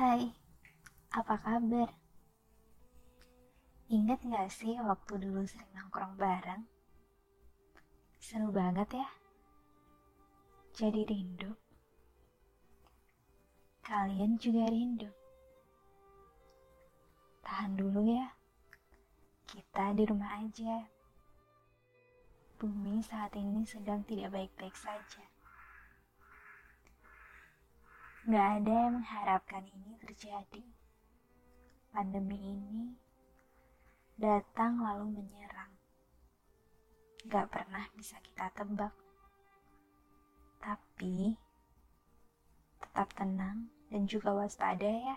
Hai, apa kabar? Ingat gak sih waktu dulu sering nongkrong bareng? Seru banget ya? Jadi rindu. Kalian juga rindu. Tahan dulu ya. Kita di rumah aja. Bumi saat ini sedang tidak baik-baik saja. Gak ada yang mengharapkan ini terjadi. Pandemi ini datang lalu menyerang. Gak pernah bisa kita tebak. Tapi tetap tenang dan juga waspada ya.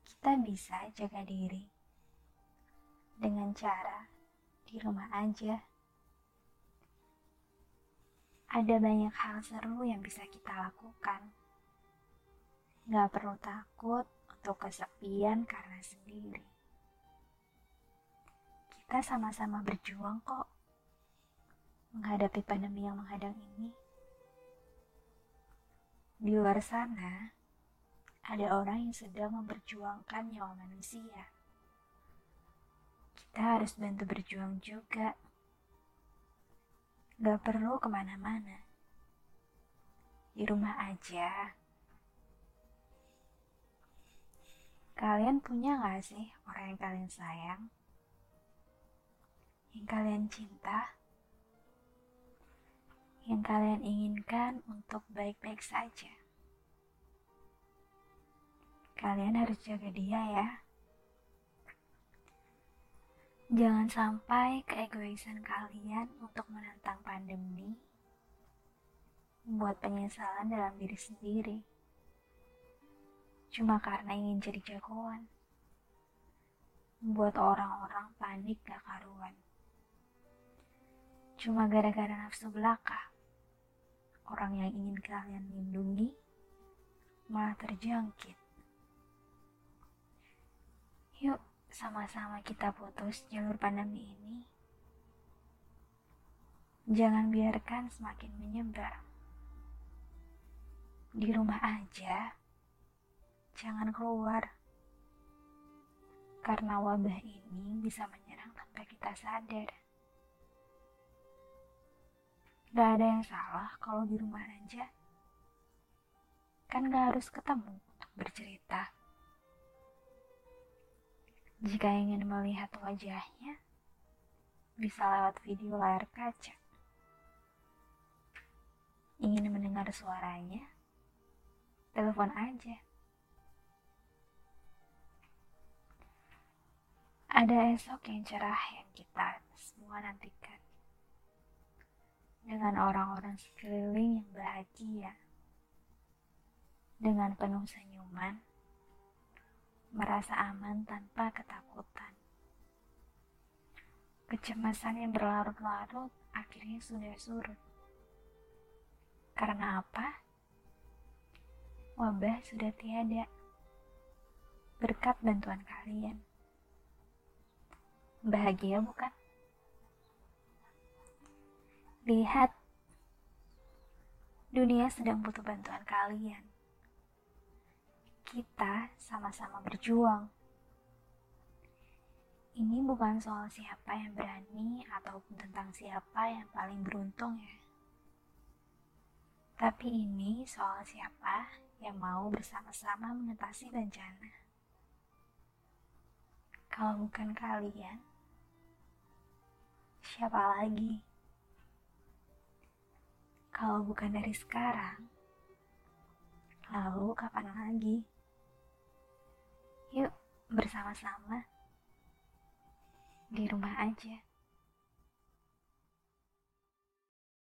Kita bisa jaga diri dengan cara di rumah aja. Ada banyak hal seru yang bisa kita lakukan. Gak perlu takut untuk kesepian karena sendiri. Kita sama-sama berjuang kok menghadapi pandemi yang menghadang ini. Di luar sana, ada orang yang sedang memperjuangkan nyawa manusia. Kita harus bantu berjuang juga. Gak perlu ke mana-mana. Di rumah aja. Kalian punya gak sih orang yang kalian sayang? Yang kalian cinta? Yang kalian inginkan untuk baik-baik saja? Kalian harus jaga dia ya. Jangan sampai keegoisan kalian untuk menentang pandemi membuat penyesalan dalam diri sendiri. Cuma karena ingin jadi jagoan. Membuat orang-orang panik gak karuan. Cuma gara-gara nafsu belaka. Orang yang ingin kalian lindungi malah terjangkit. Yuk, sama-sama kita putus jalur pandemi ini. Jangan biarkan semakin menyebar. Di rumah aja, jangan keluar. Karena wabah ini bisa menyerang tanpa kita sadar. Gak ada yang salah kalau di rumah aja. Kan gak harus ketemu untuk bercerita. Jika ingin melihat wajahnya, bisa lewat video layar kaca. Ingin mendengar suaranya, telepon aja. Ada esok yang cerah yang kita semua nantikan. Dengan orang-orang sekeliling yang bahagia. Dengan penuh senyuman merasa aman tanpa ketakutan. Kecemasan yang berlarut-larut akhirnya sudah surut. Karena apa? Wabah sudah tiada. Berkat bantuan kalian. Bahagia bukan? Lihat, dunia sedang butuh bantuan kalian kita sama-sama berjuang. Ini bukan soal siapa yang berani ataupun tentang siapa yang paling beruntung ya. Tapi ini soal siapa yang mau bersama-sama mengatasi bencana. Kalau bukan kalian, siapa lagi? Kalau bukan dari sekarang, lalu kapan lagi? Bersama-sama di rumah aja.